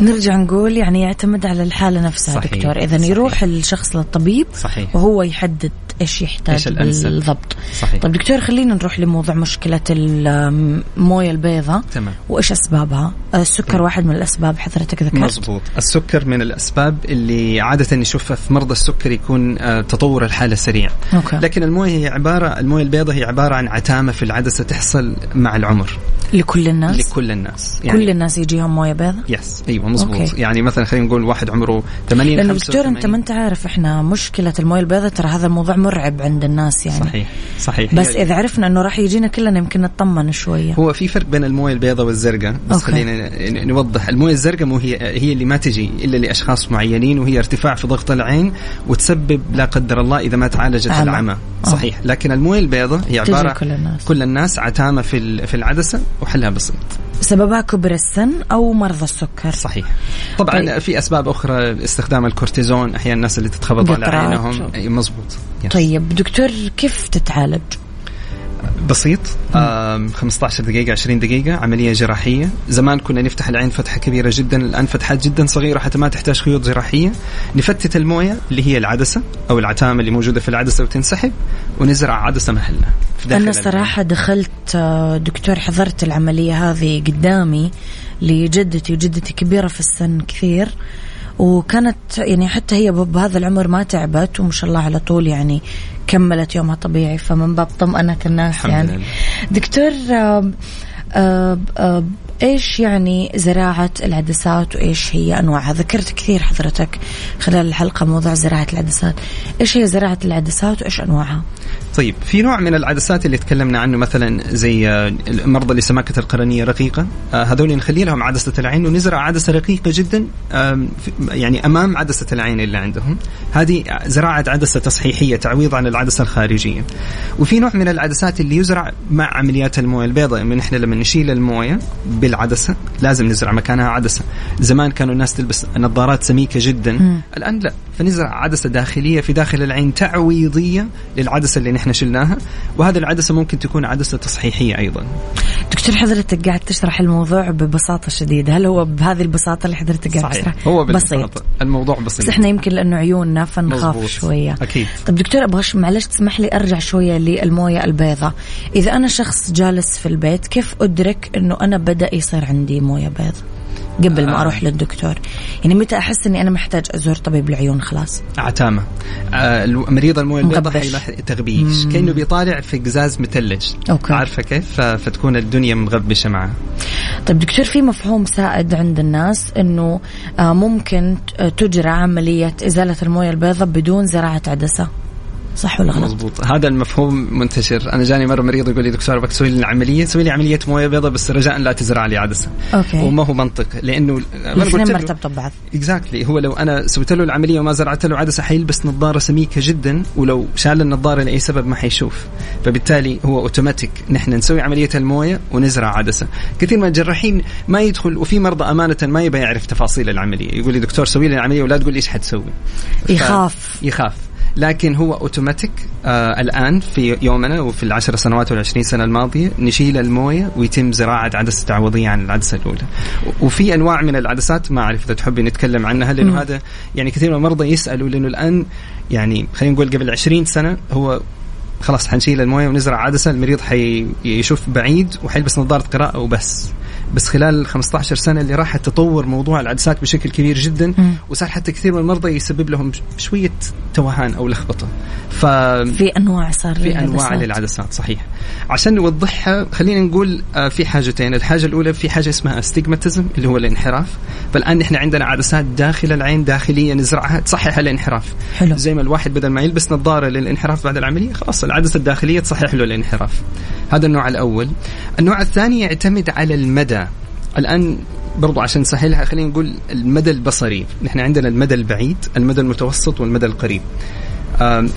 نرجع نقول يعني يعتمد على الحالة نفسها صحيح. دكتور صحيح. يروح الشخص للطبيب صحيح. وهو يحدد إيش يحتاج إيش الأنسب. بالضبط صحيح. طيب دكتور خلينا نروح لموضوع مشكلة الموية البيضاء تمام. وإيش أسبابها السكر تمام. واحد من الأسباب حضرتك ذكرت مظبوط السكر من الأسباب اللي عادة نشوفها في مرضى السكر يكون آه، تطور الحالة سريع أوكي. لكن الموية هي عبارة الموية البيضاء هي عبارة عن عتامة في العدسة تحصل مع العمر لكل الناس لكل الناس كل الناس يجيهم موية بيضاء yes أيوه مظبوط okay. يعني مثلا خلينا نقول واحد عمره 80 لأنه 85. دكتور أنت ما أنت عارف إحنا مشكلة الموية البيضاء ترى هذا الموضوع مرعب عند الناس يعني صحيح صحيح بس هي- إذا عرفنا إنه راح يجينا كلنا يمكن نطمن شوية هو في فرق بين الموية البيضاء والزرقاء بس okay. خلينا نوضح الموية الزرقاء مو هي هي اللي ما تجي إلا لأشخاص معينين وهي ارتفاع في ضغط العين وتسبب لا قدر الله إذا ما تعالجت عمى. العمى. صحيح لكن الموية البيضاء هي تجي عبارة كل الناس. كل الناس عتامة في ال- في العدسة وحلها بسيط سببها كبر السن أو مرضى السكر صحيح طبعا طيب. في أسباب أخرى استخدام الكورتيزون أحيانا الناس اللي تتخبط على. عينهم yes. طيب دكتور كيف تتعالج؟ بسيط. آم، 15 دقيقة 20 دقيقة عملية جراحية. زمان كنا نفتح العين فتحة كبيرة جدا الآن فتحات جدا صغيرة حتى ما تحتاج خيوط جراحية. نفتت الموية اللي هي العدسة أو العتامة اللي موجودة في العدسة وتنسحب ونزرع عدسة محلها في داخل أنا العين. صراحة دخلت آه، دكتور حضرت العملية هذه قدامي لجدتي وجدتي كبيرة في السن كثير. وكانت يعني حتى هي بهذا العمر ما تعبت وما شاء الله على طول يعني كملت يومها طبيعي فمن باب طمأنة الناس الحمد يعني لله. دكتور آه، آه، آه، إيش يعني زراعة العدسات وإيش هي أنواعها؟ ذكرت كثير حضرتك خلال الحلقة موضوع زراعة العدسات، إيش هي زراعة العدسات وإيش أنواعها؟ طيب في نوع من العدسات اللي تكلمنا عنه مثلا زي آه، المرضى اللي سماكة القرنية رقيقة. آه، هذول نخلي لهم عدسة العين ونزرع عدسة رقيقة جدا يعني أمام عدسة العين اللي عندهم. هذه زراعة عدسة تصحيحية تعويض عن العدسة الخارجية. وفي نوع من العدسات اللي يزرع مع عمليات الموية البيضاء من إحنا لما نشيل الموية بالعدسة لازم نزرع مكانها عدسة. زمان كانوا الناس تلبس نظارات سميكة جدا. الآن لا فنزرع عدسة داخلية في داخل العين تعويضية للعدسة اللي نحن شلناها وهذه العدسة ممكن تكون عدسة تصحيحية أيضا. دكتور حضرتك قاعد تشرح الموضوع ببساطة شديدة. هل هو بهذه البساطة اللي حضرتك قاعد تشرح؟ هو بسيط. الموضوع بسيط. بس إحنا يمكن لأنه عيوننا فنخاف مظبوط. شوية. أكيد. طب دكتور أبغى معلش تسمح لي أرجع شوية للموية البيضاء. إذا أنا شخص جالس في البيت كيف أدرك إنه أنا بدأ يصير عندي موية بيض قبل ما. أروح للدكتور. يعني متى أحس إني أنا محتاج أزور طبيب العيون؟ خلاص. عتامة. آه مريض الموية. حيلاحظ تغبيش. كأنه بيطالع في قزاز متلج. أوكي. عارفة كيف؟ فتكون الدنيا مغبشة معه. طيب دكتور في مفهوم سائد عند الناس إنه آه، ممكن تجرى عملية إزالة الموية البيضاء بدون زراعة عدسة. صح ولا غلط؟ مضبوط. هذا المفهوم منتشر. أنا جاني مرة مريض يقول لي دكتور بك تسوي لي العملية سوي لي عملية موية بيضاء بس رجاء لا تزرع لي عدسة. okay. وما هو منطق لأنه الاثنين مرتبطة ببعض exactly هو لو أنا سويت له العملية وما زرعت له عدسة حيلبس نظارة سميكة جدا ولو شال النظارة لأي سبب ما حيشوف. فبالتالي هو اوتوماتيك نحن نسوي عملية الموية ونزرع عدسة. كثير من الجراحين ما يدخل وفي مرضى أمانة ما يبغى يعرف تفاصيل العملية. يقول لي دكتور سوي لي العملية ولا تقول لي إيش حتسوي. يخاف. يخاف. لكن هو اوتوماتيك آه الآن في يومنا وفي العشر سنوات والعشرين سنة الماضية نشيل الموية ويتم زراعة عدسة تعويضيه عن العدسة الأولى. وفي أنواع من العدسات ما أعرف إذا تحبي نتكلم عنها لأنه هذا يعني كثير من المرضى يسألوا لأنه الآن يعني خلينا نقول قبل 20 سنة هو خلاص حنشيل الموية ونزرع عدسة المريض حيشوف بعيد وحيلبس نظارة قراءة وبس. بس خلال ال 15 سنة اللي راحت تطور موضوع العدسات بشكل كبير جدا وصار حتى كثير من المرضى يسبب لهم شوية توهان أو لخبطة. ف في أنواع صار في أنواع للعدسات. صحيح. عشان نوضحها خلينا نقول آه، في حاجتين. الحاجة الأولى في حاجة اسمها استجماتيزم اللي هو الانحراف. فالآن نحن عندنا عدسات داخل العين داخليه نزرعها تصحح الانحراف. حلو. زي ما الواحد بدل ما يلبس نظارة للانحراف بعد العملية خلاص العدسة الداخلية تصحح له الانحراف. هذا النوع الأول. النوع الثاني يعتمد على المدى. الآن برضو عشان نسهلها خلينا نقول المدى البصري. نحن عندنا المدى البعيد المدى المتوسط والمدى القريب.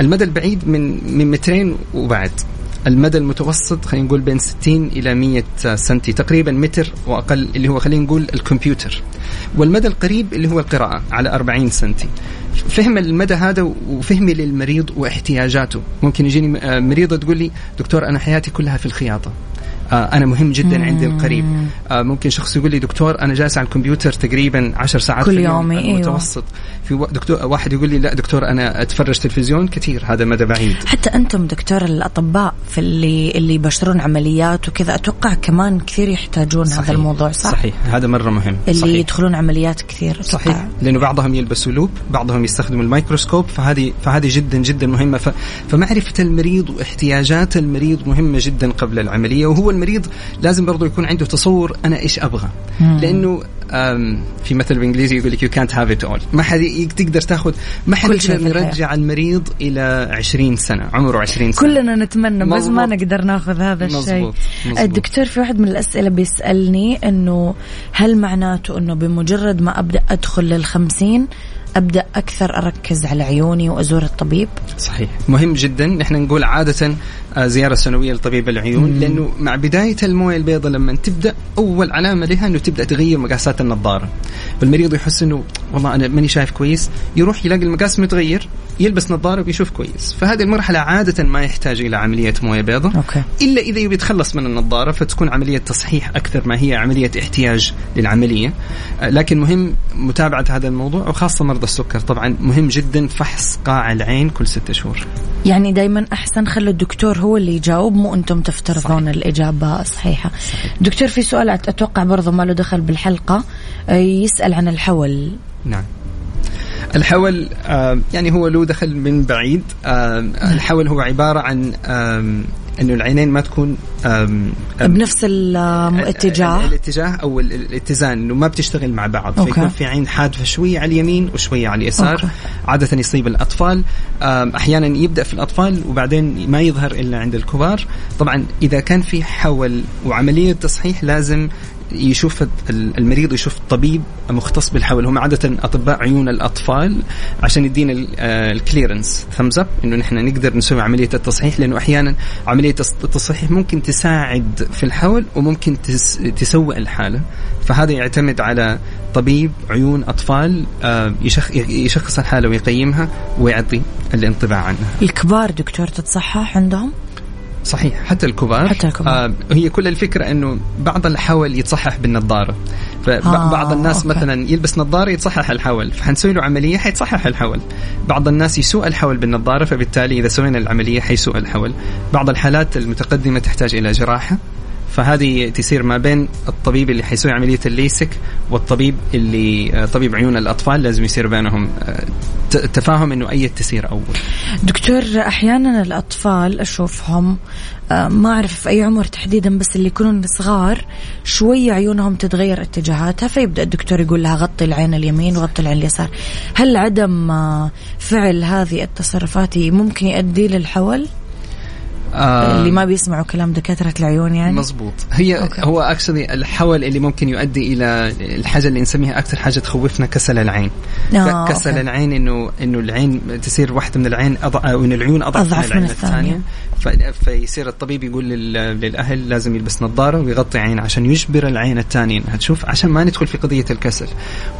المدى البعيد من من مترين وبعد. المدى المتوسط خلينا نقول بين 60 إلى 100 سنتي تقريبا متر وأقل اللي هو خلينا نقول الكمبيوتر. والمدى القريب اللي هو القراءة على 40 سنتي. فهم المدى هذا وفهمي للمريض واحتياجاته. ممكن يجيني آه، مريضة تقول لي دكتور أنا حياتي كلها في الخياطة. أنا مهم جدا عندي القريب. آه، ممكن شخص يقول لي دكتور أنا جالس على الكمبيوتر تقريبا 10 ساعات كل في اليوم يومي، أيوة. المتوسط في دكتور واحد يقول لي لا دكتور أنا أتفرج تلفزيون كثير هذا مدى بعيد حتى أنتم دكتور الأطباء في اللي اللي يبشرون عمليات وكذا أتوقع كمان كثير يحتاجون صحيح. هذا الموضوع صح؟ صحيح هذا مرة مهم اللي صحيح. يدخلون عمليات كثير أتوقع. صحيح لأنه بعضهم يلبسوا loupe بعضهم يستخدموا الميكروسكوب فهذه فهذه جدا جدا مهمة ف فمعرفة المريض واحتياجات المريض مهمة جدا قبل العملية وهو المريض لازم برضه يكون عنده تصور أنا إيش أبغى لأنه آم، في مثل بالإنجليزي يقول لك يو كانت هاف ات اول ما حد تقدر تاخذ ما حد يقدر. يرجع المريض إلى 20 سنة عمره 20 سنة كلنا نتمنى بس ما. نقدر ناخذ هذا الشيء. الدكتور في واحد من الأسئلة بيسألني أنه هل معناته أنه بمجرد ما أبدأ أدخل للخمسين أبدأ أكثر أركز على عيوني وأزور الطبيب صحيح مهم جدا نحن نقول عادة آه، زيارة سنوية لطبيب العيون لأنه مع بداية الموية البيضاء لما تبدأ أول علامة لها إنه تبدأ تغير مقاسات النظارة. فالمريض يحس إنه والله أنا ماني شايف كويس يروح يلاقي المقاس متغير يلبس نظارة ويشوف كويس. فهذه المرحلة عادة ما يحتاج إلى عملية موية بيضاء أوكي. إلا إذا يبي يتخلص من النظارة فتكون عملية تصحيح أكثر ما هي عملية احتياج للعملية. آه، لكن مهم متابعة هذا الموضوع وخاصة مرضى السكر. طبعا مهم جدا فحص قاع العين كل ستة شهور. يعني دايما أحسن خلوا الدكتور هو اللي يجاوب مو أنتم تفترضون صحيح. الإجابة صحيحه صحيح. دكتور في سؤال أتوقع برضه ما له دخل بالحلقة آه، يسأل عن الحول نعم الحول يعني هو له دخل من بعيد. الحول هو عبارة عن إنه العينين ما تكون أم أم بنفس الاتجاه؟ الاتجاه أو الاتزان إنه ما بتشتغل مع بعض. okay. فيكون في عين حادفة شوية على اليمين وشوية على اليسار okay. عادة يصيب الأطفال. أحيانا يبدأ في الأطفال وبعدين ما يظهر إلا عند الكبار. طبعا إذا كان في حول وعملية تصحيح لازم يشوف المريض يشوف طبيب مختص بالحول هم عادة أطباء عيون الأطفال عشان يدينا ال clearance thumbs up إنه نحن نقدر نسوي عملية التصحيح لأنه أحيانا عملية التصحيح ممكن تساعد في الحول وممكن تسوء الحالة. فهذا يعتمد على طبيب عيون أطفال آه، يشخص الحالة ويقيمها ويعطي الانطباع عنها. الكبار دكتور تتصحح عندهم؟ صحيح حتى الكبار. حتى الكبار. آه هي كل الفكرة إنه بعض الحول يتصحح بالنظارة. فبعض آه الناس أوكي. مثلا يلبس نظارة يتصحح الحول فحنسوي له عملية حيتصحح الحول بعض الناس يسوء الحول بالنظارة فبالتالي إذا سوينا العملية حيسوء الحول بعض الحالات المتقدمة تحتاج إلى جراحة. فهذه تصير ما بين الطبيب اللي حيسوي عملية الليسك والطبيب اللي آه، طبيب عيون الأطفال لازم يصير بينهم آه، تفاهم إنه أي تسير أول. دكتور أحيانا الأطفال أشوفهم آه، ما أعرف في أي عمر تحديدا بس اللي يكونون صغار شوية عيونهم تتغير اتجاهاتها فيبدأ الدكتور يقول لها غطي العين اليمين وغطي العين اليسار. هل عدم فعل هذه التصرفات ممكن يؤدي للحول؟ آه اللي ما بيسمعوا كلام دكاترة العيون يعني مزبوط هي okay. هو actually الحول اللي ممكن يؤدي إلى الحاجة اللي نسميها أكثر حاجة تخوفنا كسل العين آه كسل okay. العين انه إنه العين تصير واحدة من العين أضع أو ان العيون أضعف, أضعف من العين من الثانية, الثانية. فيصير الطبيب يقول للأهل لازم يلبس نظارة ويغطي عين عشان يجبر العين الثانية إنها تشوف عشان ما ندخل في قضية الكسل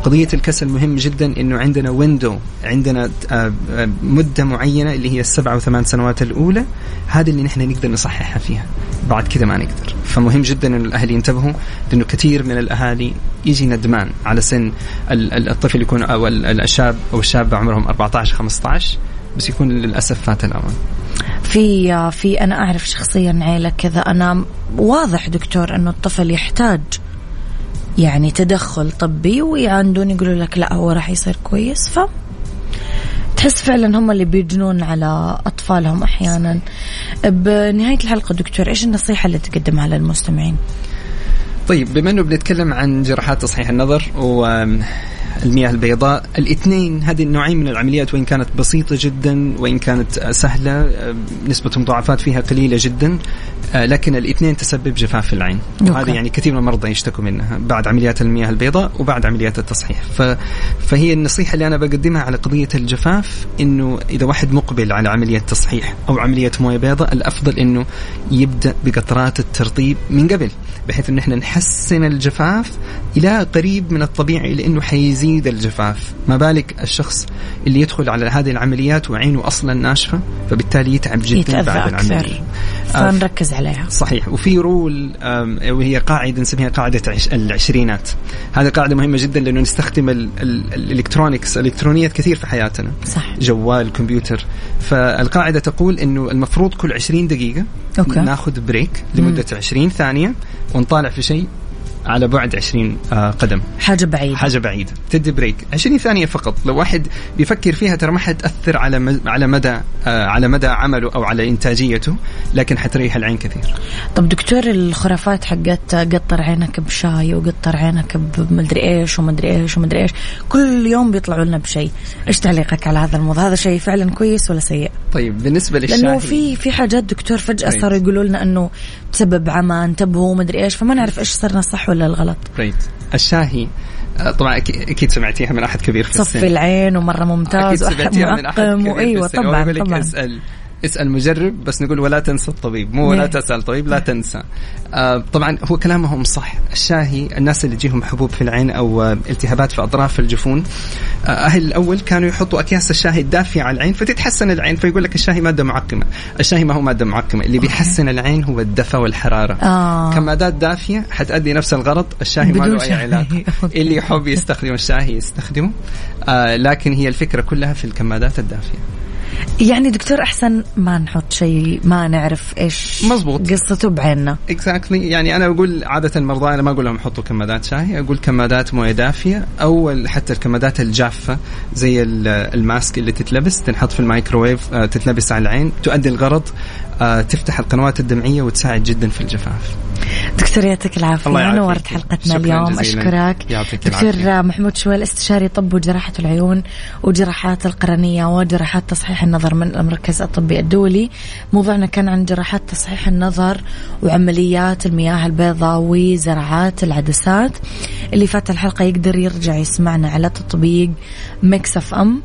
قضية الكسل مهم جدا إنه عندنا ويندو عندنا آه، آه، مدة معينة اللي هي السبع وثمان سنوات الأولى هذه اللي نحن نقدر نصححها فيها. بعد كذا ما نقدر. فمهم جدا إن الاهل ينتبهوا لأنه كثير من الأهالي يجي ندمان على سن الطفل يكون أو الشاب أو الشابه عمرهم 14 15 بس يكون للأسف فات الاوان في في أنا أعرف شخصيا عيلة كذا. أنا واضح دكتور إنه الطفل يحتاج يعني تدخل طبي ويعندون يقولوا لك لا هو راح يصير كويس. ف تحس فعلا هم اللي بيجنون على أطفالهم أحيانا. بنهاية الحلقة دكتور إيش النصيحة اللي تقدمها للمستمعين؟ طيب بما إنه بنتكلم عن جراحات تصحيح النظر و المياه البيضاء. الاثنين هذه النوعين من العمليات وإن كانت بسيطة جدا وإن كانت سهلة آه، نسبة المضاعفات فيها قليلة جدا آه، لكن الاثنين تسبب جفاف في العين. وهذا يعني كثير من المرضى يشتكوا منها بعد عمليات المياه البيضاء وبعد عمليات التصحيح. ف... فهي النصيحة اللي أنا بقدمها على قضية الجفاف إنه إذا واحد مقبل على عملية تصحيح أو عملية موية بيضاء الأفضل إنه يبدأ بقطرات الترطيب من قبل بحيث إن إحنا نحسن الجفاف إلى قريب من الطبيعي لأنه حيزيد الجفاف. ما بالك الشخص اللي يدخل على هذه العمليات وعينه أصلا ناشفة فبالتالي يتعب جدا بعد العملية. فنركز عليها. صحيح. وفي rule وهي قاعدة نسميها قاعدة العشرينات. هذه قاعدة مهمة جدا لأنه نستخدم ال electronics الإلكترونيات كثير في حياتنا. صح. جوال كمبيوتر. فالقاعدة تقول أنه المفروض كل 20 دقيقة okay. ناخذ break لمدة مم. 20 ثانية ونطالع في شيء على بعد 20 آه، قدم. حاجة بعيدة. حاجة بعيدة. تدي break. 20 ثانية فقط. لو واحد بيفكر فيها ترى ما حتأثر على على مدى آه، على مدى عمله أو على إنتاجيته لكن حتريح العين كثير. طب دكتور الخرافات حقت قطر عينك بشاي وقطر عينك بمدري إيش ومدري إيش ومدري إيش كل يوم بيطلعوا لنا بشيء. إيش تعليقك على هذا الموضوع؟ هذا شيء فعلا كويس ولا سيء؟ طيب بالنسبة للشاي لأنه في في حاجات دكتور فجأة طيب. صاروا يقولوا لنا إنه تسبب عمى انتبهوا ومدري إيش فما نعرف إيش صرنا صح ولا الغلط؟ ريت الشاهي آه، طبعا أكيد سمعتيها من أحد كبير في السن. صفي العين ومرة ممتاز أكيد سمعتيها من أحد كبير وايوه طبعا طبعا. اسأل. اسأل مجرب بس نقول ولا تنسى الطبيب. مو ولا نعم. تسأل الطبيب لا تنسى. آه طبعا هو كلامهم صح. الشاهي الناس اللي يجيهم حبوب في العين أو آه، التهابات في أطراف الجفون آه أهل الأول كانوا يحطوا أكياس الشاهي الدافية على العين فتتحسن العين فيقول لك الشاي مادة معقمة. الشاي ما هو مادة معقمة. اللي بيحسن العين هو الدفى والحرارة. آه. كمادات دافية حتأدي نفس الغرض الشاي ما له أي. علاقة. *laughs* اللي يحب يستخدم الشاي يستخدمه. آه لكن هي الفكرة كلها في الكمادات الدافية. يعني دكتور أحسن ما نحط شيء ما نعرف إيش مظبوط. قصته بعيننا. exactly يعني أنا أقول عادة المرضى أنا ما أقول لهم حطوا كمادات شاي أقول كمادات موية دافية أو حتى الكمادات الجافة زي ال- ال mask اللي تتلبس تنحط في الميكروويف آه، تتلبس على العين تؤدي الغرض آه، تفتح القنوات الدمعية وتساعد جدا في الجفاف. دكتور يعطيك العافية. الله. نورت حلقتنا شكراً اليوم يعطيك دكتور العافية. محمود شويل استشاري طب وجراحة العيون وجراحات القرنية وجراحات تصحيح النظر من المركز الطبي الدولي. موضوعنا كان عن جراحات تصحيح النظر وعمليات المياه البيضاء وزراعات العدسات. اللي فات الحلقة يقدر يرجع يسمعنا على تطبيق Mix FM.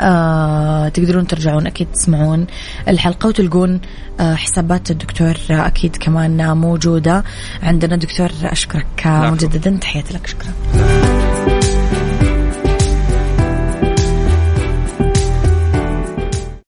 آه تقدرون ترجعون أكيد تسمعون الحلقة وتلقون آه حسابات الدكتور آه أكيد كمان موجودة عندنا دكتور أشكرك العفو. مجددا تحياتي لك شكرا